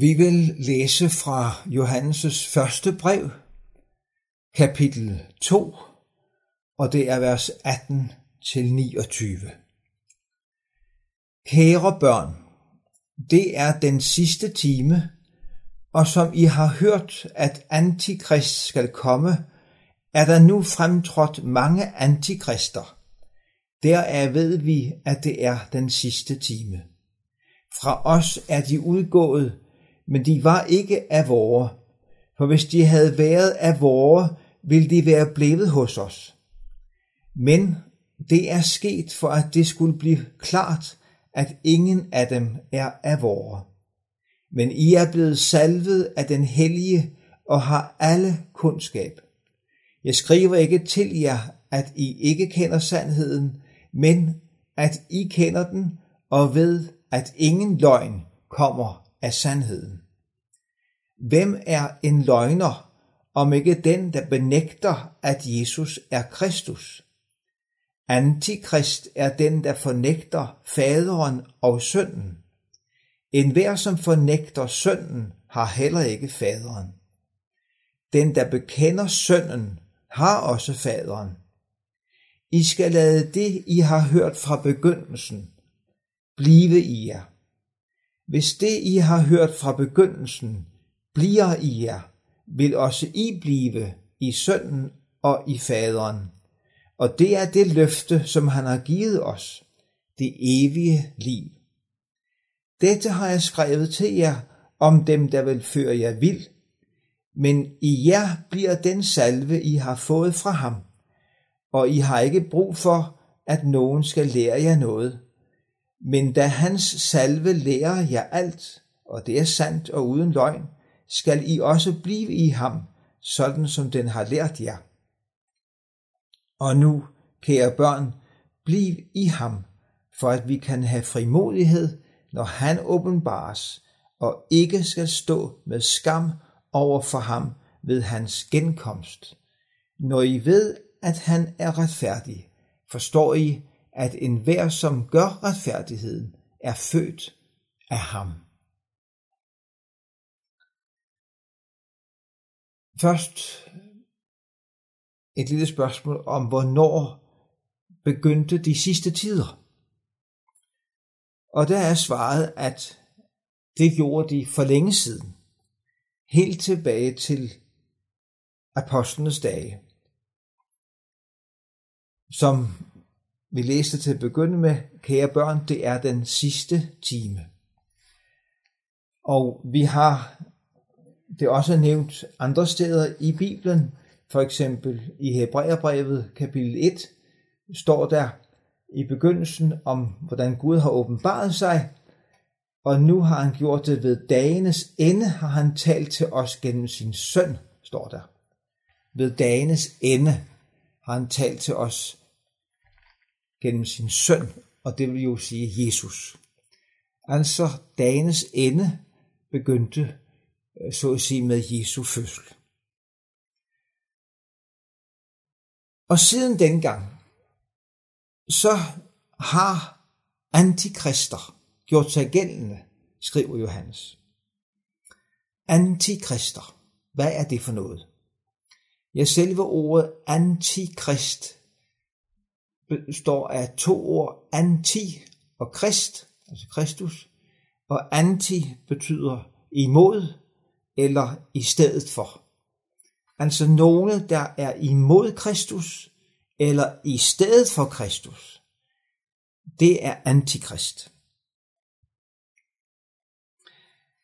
Vi vil læse fra Johannes' første brev, kapitel 2, og det er vers 18 til 29. Kære børn, det er den sidste time, og som I har hørt, at antikrist skal komme, er der nu fremtrådt mange antikrister. Deraf ved vi, at det er den sidste time. Fra os er de udgået, men de var ikke af vore, for hvis de havde været af vore, ville de være blevet hos os. Men det er sket for, at det skulle blive klart, at ingen af dem er af vore. Men I er blevet salvet af den hellige og har alle kundskab. Jeg skriver ikke til jer, at I ikke kender sandheden, men at I kender den og ved, at ingen løgn kommer af sandheden. Hvem er en løgner, om ikke den, der benægter, at Jesus er Kristus? Antikrist er den, der fornægter faderen og sønnen. En hver, som fornægter sønnen, har heller ikke faderen. Den, der bekender sønnen, har også faderen. I skal lade det, I har hørt fra begyndelsen, blive i jer. Hvis det, I har hørt fra begyndelsen, bliver i jer, vil også I blive i sønnen og i faderen. Og det er det løfte, som han har givet os, det evige liv. Dette har jeg skrevet til jer om dem, der vil føre jer vild, men i jer bliver den salve, I har fået fra ham, og I har ikke brug for, at nogen skal lære jer noget. Men da hans salve lærer jer alt, og det er sandt og uden løgn, skal I også blive i ham, sådan som den har lært jer. Og nu, kære børn, bliv i ham, for at vi kan have frimodighed, når han åbenbares, og ikke skal stå med skam over for ham ved hans genkomst. Når I ved, at han er retfærdig, forstår I, at enhver, som gør retfærdigheden, er født af ham. Først et lille spørgsmål om, hvornår begyndte de sidste tider. Og der er svaret, at det gjorde de for længe siden. Helt tilbage til apostlenes dage. Som vi læste til at begynde med, kære børn, det er den sidste time. Og vi har det også nævnt andre steder i Bibelen, for eksempel i Hebræerbrevet kapitel 1, står der i begyndelsen om, hvordan Gud har åbenbaret sig, og nu har han gjort det ved dagenes ende, har han talt til os gennem sin søn, står der. Ved dagenes ende har han talt til os gennem sin søn, og det vil jo sige Jesus. Altså dagens ende begyndte øh, så at sige med Jesu fødsel. Og siden dengang, så har antikrister gjort sig gældende, skriver Johannes. Antikrister, hvad er det for noget? Ja, selve ordet antikrist består af to ord, anti og krist, altså Kristus, og anti betyder imod, eller i stedet for. Altså nogle, der er imod Kristus, eller i stedet for Kristus. Det er antikrist.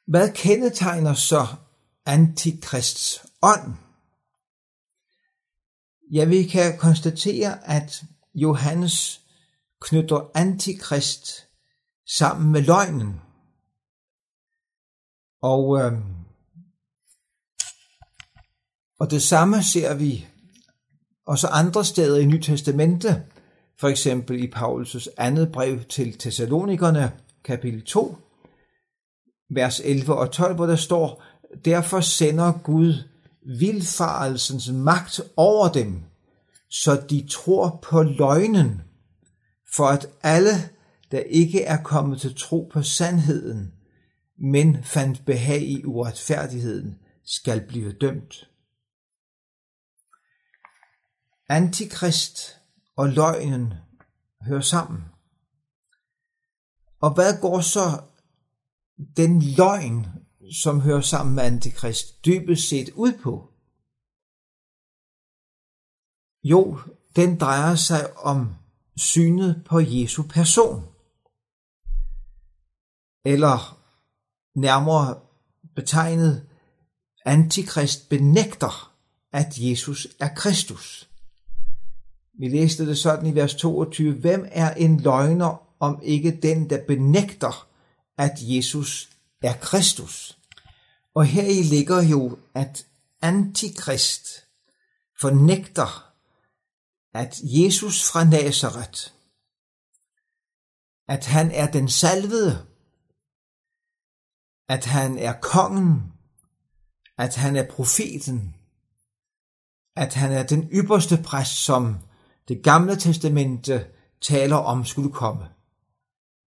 Hvad kendetegner så antikrists ånd? Ja, vi kan konstatere, at Johannes knytter antikrist sammen med løgnen. Og øh, og det samme ser vi også andre steder i Nyt Testamente, for eksempel i Paulus' andet brev til Thessalonikerne, kapitel 2, vers 11 og 12, hvor der står, Derfor sender Gud vildfarelsens magt over dem, så de tror på løgnen, for at alle, der ikke er kommet til tro på sandheden, men fandt behag i uretfærdigheden, skal blive dømt. Antikrist og løgnen hører sammen. Og hvad går så den løgn, som hører sammen med antikrist, dybest set ud på? Jo, den drejer sig om synet på Jesu person. Eller nærmere betegnet, antikrist benægter, at Jesus er Kristus. Vi læste det sådan i vers 22. Hvem er en løgner, om ikke den, der benægter, at Jesus er Kristus? Og her i ligger jo, at antikrist fornægter, at Jesus fra Nazareth, at han er den salvede, at han er kongen, at han er profeten, at han er den ypperste præst, som det gamle testamente taler om skulle komme.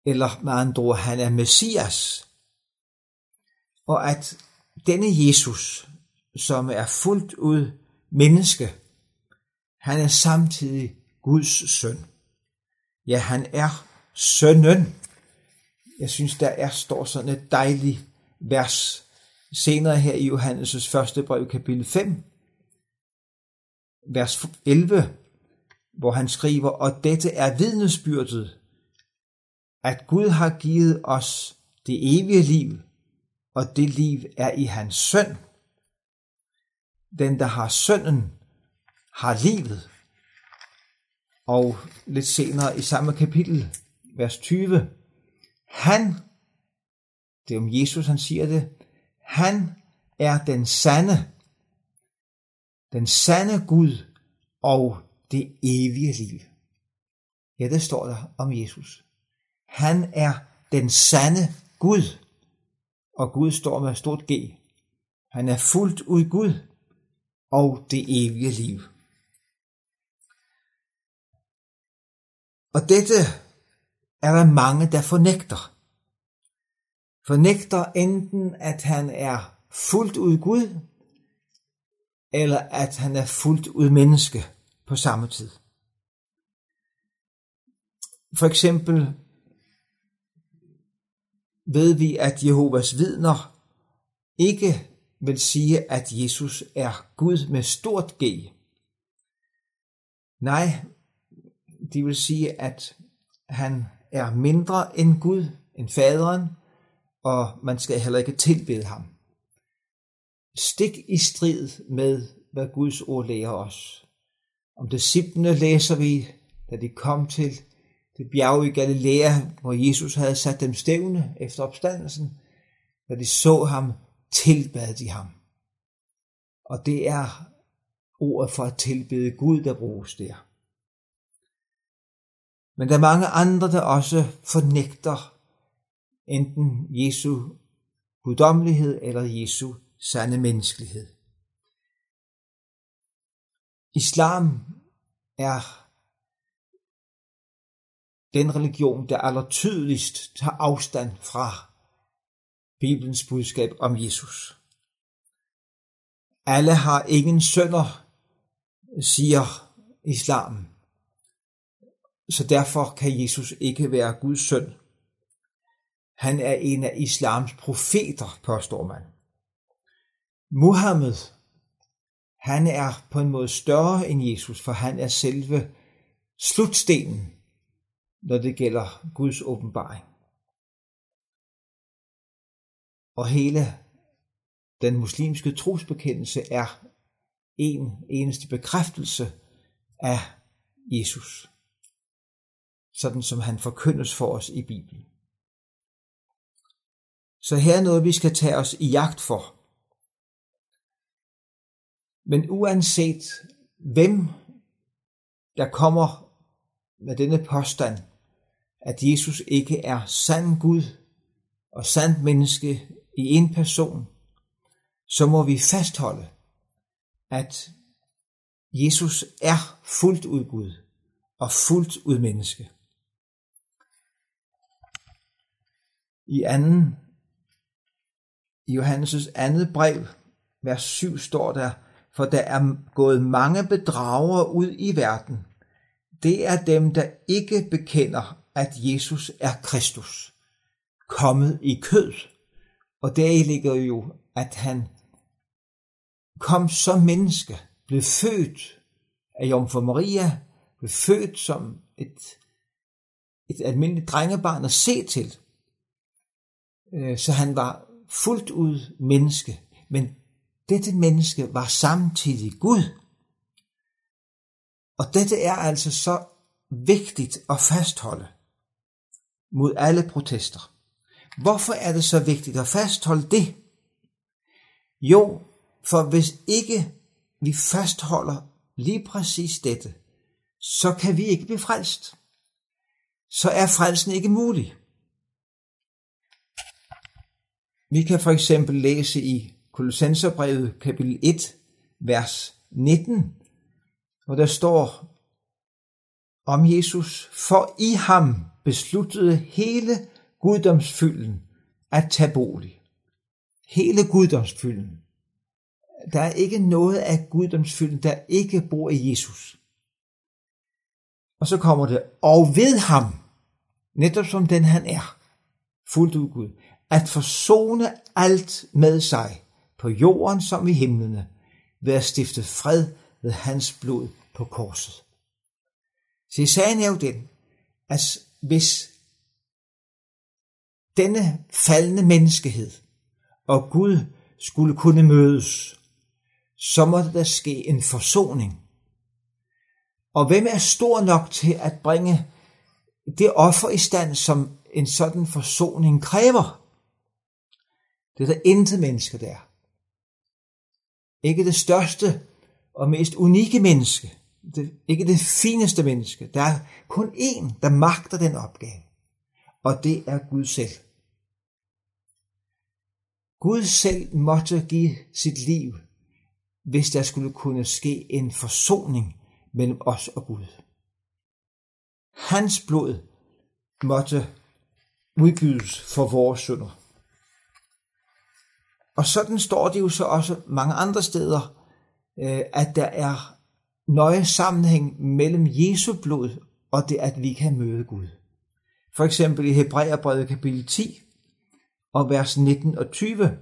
Eller med andre ord, han er Messias. Og at denne Jesus, som er fuldt ud menneske, han er samtidig Guds søn. Ja, han er sønnen. Jeg synes, der er, står sådan et dejligt vers senere her i Johannes' første brev, kapitel 5, vers 11, hvor han skriver, og dette er vidnesbyrdet, at Gud har givet os det evige liv, og det liv er i hans søn. Den, der har sønnen, har livet. Og lidt senere i samme kapitel, vers 20, han, det er om Jesus, han siger det, han er den sande, den sande Gud og det evige liv. Ja, det står der om Jesus. Han er den sande Gud, og Gud står med stort G. Han er fuldt ud Gud og det evige liv. Og dette er der mange, der fornægter. Fornægter enten, at han er fuldt ud Gud, eller at han er fuldt ud menneske på samme tid. For eksempel ved vi, at Jehovas vidner ikke vil sige, at Jesus er Gud med stort G. Nej, de vil sige, at han er mindre end Gud, end faderen, og man skal heller ikke tilbede ham. Stik i strid med, hvad Guds ord lærer os. Om disciplene læser vi, da de kom til det bjerg i Galilea, hvor Jesus havde sat dem stævne efter opstandelsen. Da de så ham, tilbad de ham. Og det er ordet for at tilbede Gud, der bruges der. Men der er mange andre, der også fornægter enten Jesu guddommelighed eller Jesu sande menneskelighed. Islam er den religion, der allertydeligst tager afstand fra Bibelens budskab om Jesus. Alle har ingen sønner, siger islam. Så derfor kan Jesus ikke være Guds søn. Han er en af islams profeter, påstår man. Muhammed, han er på en måde større end Jesus, for han er selve slutstenen, når det gælder Guds åbenbaring. Og hele den muslimske trosbekendelse er en eneste bekræftelse af Jesus, sådan som han forkyndes for os i Bibelen. Så her er noget, vi skal tage os i jagt for. Men uanset hvem der kommer med denne påstand, at Jesus ikke er sand Gud og sandt menneske i en person, så må vi fastholde, at Jesus er fuldt ud Gud og fuldt ud menneske. I anden I Johannes' andet brev, vers 7 står der, for der er gået mange bedragere ud i verden. Det er dem, der ikke bekender, at Jesus er Kristus, kommet i kød. Og deri ligger jo, at han kom som menneske, blev født af Jomfru Maria, blev født som et, et almindeligt drengebarn at se til. Øh, så han var fuldt ud menneske, men dette menneske var samtidig Gud. Og dette er altså så vigtigt at fastholde mod alle protester. Hvorfor er det så vigtigt at fastholde det? Jo, for hvis ikke vi fastholder lige præcis dette, så kan vi ikke blive frelst. Så er frelsen ikke mulig. Vi kan for eksempel læse i Kolossenserbrevet kapitel 1, vers 19, hvor der står om Jesus, for i ham besluttede hele guddomsfylden at tage bolig. Hele guddomsfylden. Der er ikke noget af guddomsfylden, der ikke bor i Jesus. Og så kommer det, og ved ham, netop som den han er, fuldt ud Gud, at forsone alt med sig, på jorden som i himlene, ved at stifte fred ved hans blod på korset. Se, sagen er jo den, at hvis denne faldende menneskehed og Gud skulle kunne mødes, så måtte der ske en forsoning. Og hvem er stor nok til at bringe det offer i stand, som en sådan forsoning kræver? Det er der intet menneske der. Ikke det største og mest unikke menneske. Det, ikke det fineste menneske. Der er kun én, der magter den opgave. Og det er Gud selv. Gud selv måtte give sit liv, hvis der skulle kunne ske en forsoning mellem os og Gud. Hans blod måtte udgydes for vores synder. Og sådan står det jo så også mange andre steder, øh, at der er nøje sammenhæng mellem Jesu blod og det, at vi kan møde Gud. For eksempel i Hebræerbrevet kapitel 10 og vers 19 og 20,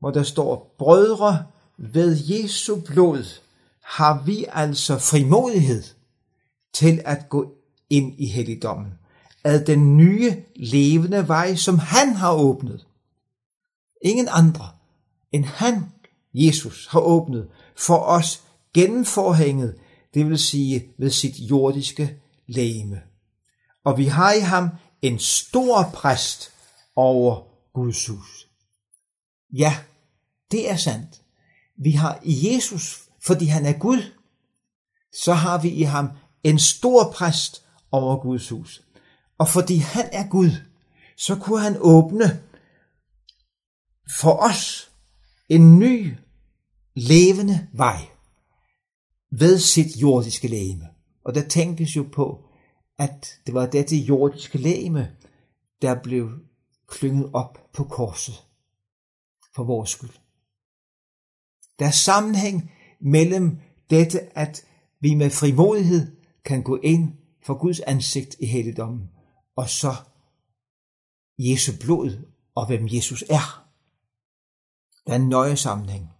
hvor der står, Brødre, ved Jesu blod har vi altså frimodighed til at gå ind i helligdommen, ad den nye levende vej, som han har åbnet, Ingen andre end han, Jesus, har åbnet for os gennem forhænget, det vil sige ved sit jordiske lægeme. Og vi har i ham en stor præst over Guds hus. Ja, det er sandt. Vi har i Jesus, fordi han er Gud, så har vi i ham en stor præst over Guds hus. Og fordi han er Gud, så kunne han åbne for os en ny levende vej ved sit jordiske lægeme. Og der tænkes jo på, at det var dette jordiske lægeme, der blev klynget op på korset for vores skyld. Der er sammenhæng mellem dette, at vi med frimodighed kan gå ind for Guds ansigt i helligdommen, og så Jesu blod og hvem Jesus er. Der er en nøje sammenhæng.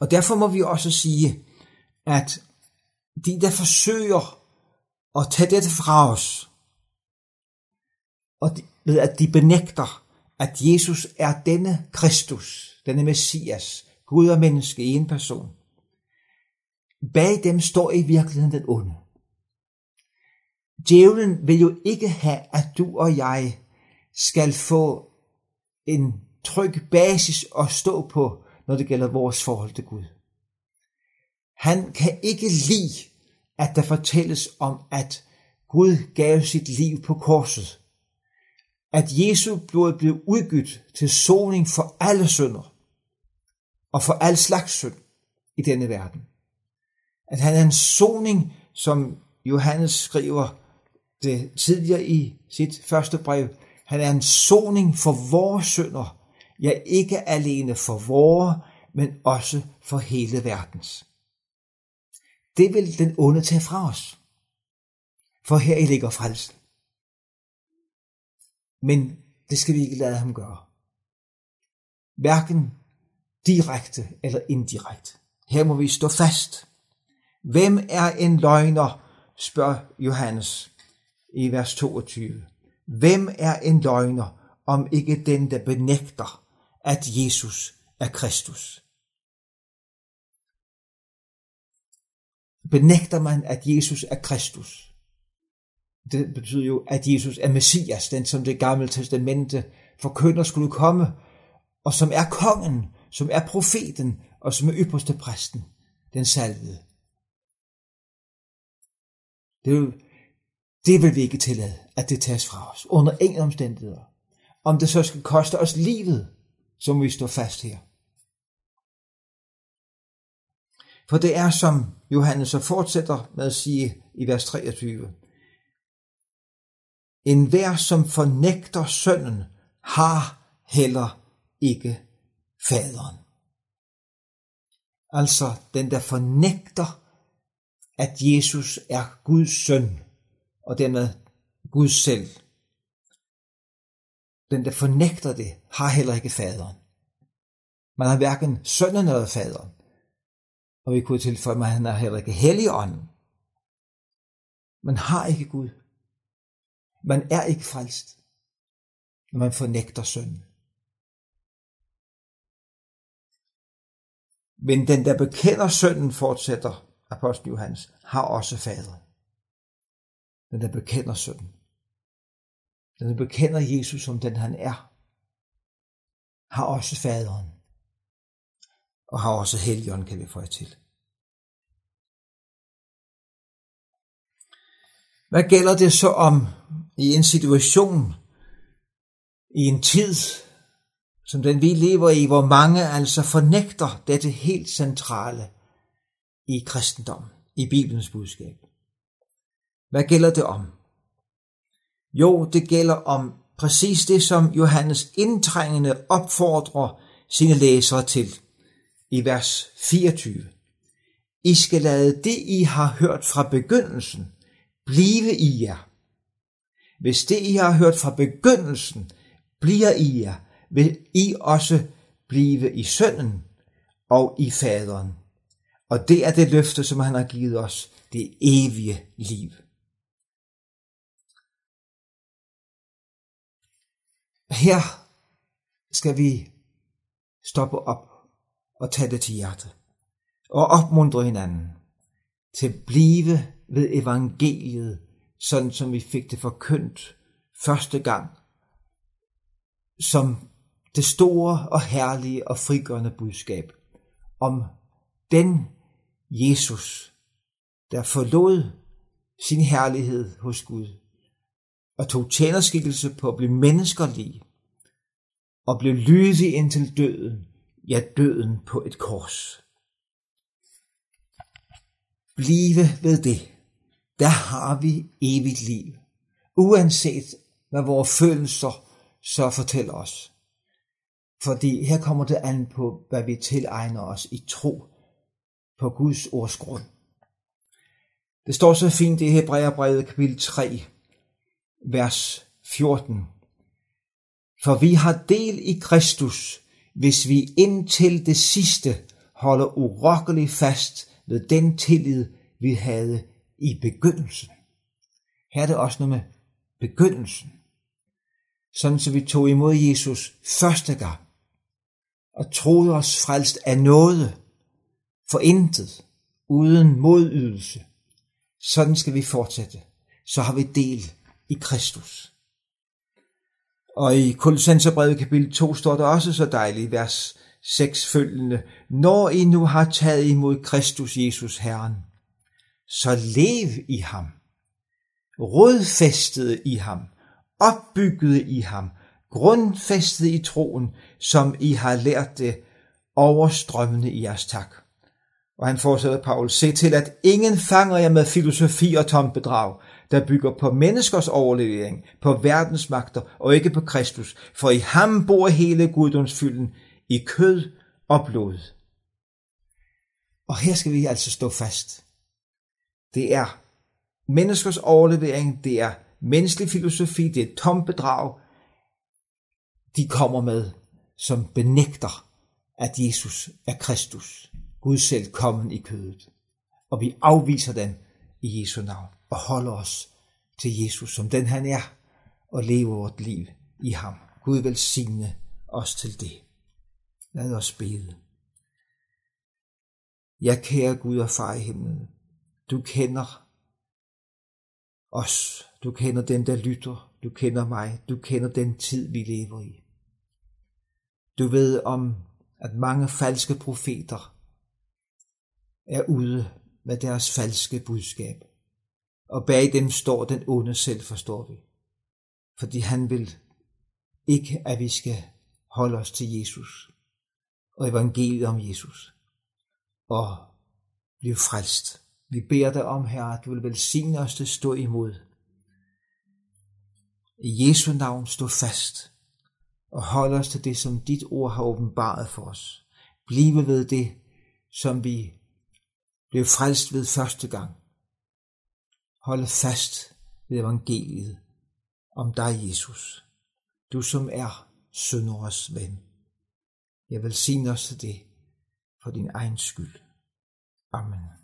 Og derfor må vi også sige, at de, der forsøger at tage dette fra os, og de, ved at de benægter, at Jesus er denne Kristus, denne Messias, Gud og menneske i en person. Bag dem står i virkeligheden den onde. Djævlen vil jo ikke have, at du og jeg skal få en tryg basis at stå på, når det gælder vores forhold til Gud. Han kan ikke lide, at der fortælles om, at Gud gav sit liv på korset. At Jesu blod blev udgydt til soning for alle synder og for al slags synd i denne verden. At han er en soning, som Johannes skriver det tidligere i sit første brev. Han er en soning for vores synder. Ja, ikke alene for vores, men også for hele verdens. Det vil den onde tage fra os. For her i ligger frelsen. Men det skal vi ikke lade ham gøre. Hverken direkte eller indirekte. Her må vi stå fast. Hvem er en løgner, spørger Johannes i vers 22. Hvem er en løgner, om ikke den, der benægter, at Jesus er Kristus? Benægter man, at Jesus er Kristus? Det betyder jo, at Jesus er Messias, den som det gamle testamente forkynder skulle komme, og som er kongen, som er profeten, og som er ypperste præsten, den salvede. Det, vil, det vil vi ikke tillade, at det tages fra os, under ingen omstændigheder. Om det så skal koste os livet, som vi står fast her. For det er, som Johannes så fortsætter med at sige i vers 23. En hver, som fornægter sønnen, har heller ikke faderen. Altså den, der fornægter, at Jesus er Guds søn, og dermed Gud selv. Den, der fornægter det, har heller ikke faderen. Man har hverken sønnen eller faderen. Og vi kunne tilføje, at han er heller ikke helligånden. Man har ikke Gud. Man er ikke frelst, når man fornægter sønnen. Men den, der bekender sønnen, fortsætter apostel Johannes, har også fader. Den, der bekender sønnen. Den, vi bekender Jesus som den han er, har også faderen. Og har også helgen, kan vi få til. Hvad gælder det så om i en situation, i en tid, som den vi lever i, hvor mange altså fornægter dette helt centrale i kristendommen, i Bibelens budskab. Hvad gælder det om? Jo, det gælder om præcis det, som Johannes indtrængende opfordrer sine læsere til i vers 24. I skal lade det, I har hørt fra begyndelsen, blive i jer. Hvis det, I har hørt fra begyndelsen, bliver i jer, vil I også blive i sønnen og i faderen. Og det er det løfte, som han har givet os, det evige liv. Her skal vi stoppe op og tage det til hjertet og opmuntre hinanden til at blive ved evangeliet, sådan som vi fik det forkyndt første gang, som det store og herlige og frigørende budskab om den Jesus, der forlod sin herlighed hos Gud og tog tjenerskikkelse på at blive menneskerlig og blev lydig indtil døden, ja døden på et kors. Blive ved det, der har vi evigt liv, uanset hvad vores følelser så fortæller os. Fordi her kommer det an på, hvad vi tilegner os i tro på Guds ords grund. Det står så fint i Hebræerbrevet kapitel 3, vers 14. For vi har del i Kristus, hvis vi indtil det sidste holder urokkeligt fast ved den tillid, vi havde i begyndelsen. Her er det også noget med begyndelsen. Sådan så vi tog imod Jesus første gang og troede os frelst af noget, for intet, uden modydelse. Sådan skal vi fortsætte. Så har vi del i Kristus. Og i Kolossenserbrevet kapitel 2 står der også så dejligt, vers 6 følgende. Når I nu har taget imod Kristus Jesus Herren, så lev i ham, rodfæstet i ham, opbygget i ham, grundfæstet i troen, som I har lært det, overstrømmende i jeres tak. Og han fortsætter Paul, se til, at ingen fanger jer med filosofi og tomt bedrag, der bygger på menneskers overlevering, på verdensmagter og ikke på Kristus, for i ham bor hele guddomsfylden i kød og blod. Og her skal vi altså stå fast. Det er menneskers overlevering, det er menneskelig filosofi, det er tom bedrag, de kommer med, som benægter, at Jesus er Kristus, Gud selv kommen i kødet. Og vi afviser den i Jesu navn og holder os til Jesus, som den han er, og lever vort liv i ham. Gud velsigne os til det. Lad os bede. Ja, kære Gud og far i himlen, du kender os. Du kender den, der lytter. Du kender mig. Du kender den tid, vi lever i. Du ved om, at mange falske profeter er ude med deres falske budskab. Og bag dem står den onde selv, forstår vi. Fordi han vil ikke, at vi skal holde os til Jesus og evangeliet om Jesus og blive frelst. Vi beder dig om, Herre, at du vil velsigne os til at stå imod. I Jesu navn stå fast og hold os til det, som dit ord har åbenbaret for os. Blive ved det, som vi blev frelst ved første gang. Hold fast ved evangeliet om dig, Jesus. Du som er synders ven. Jeg vil sige os til det for din egen skyld. Amen.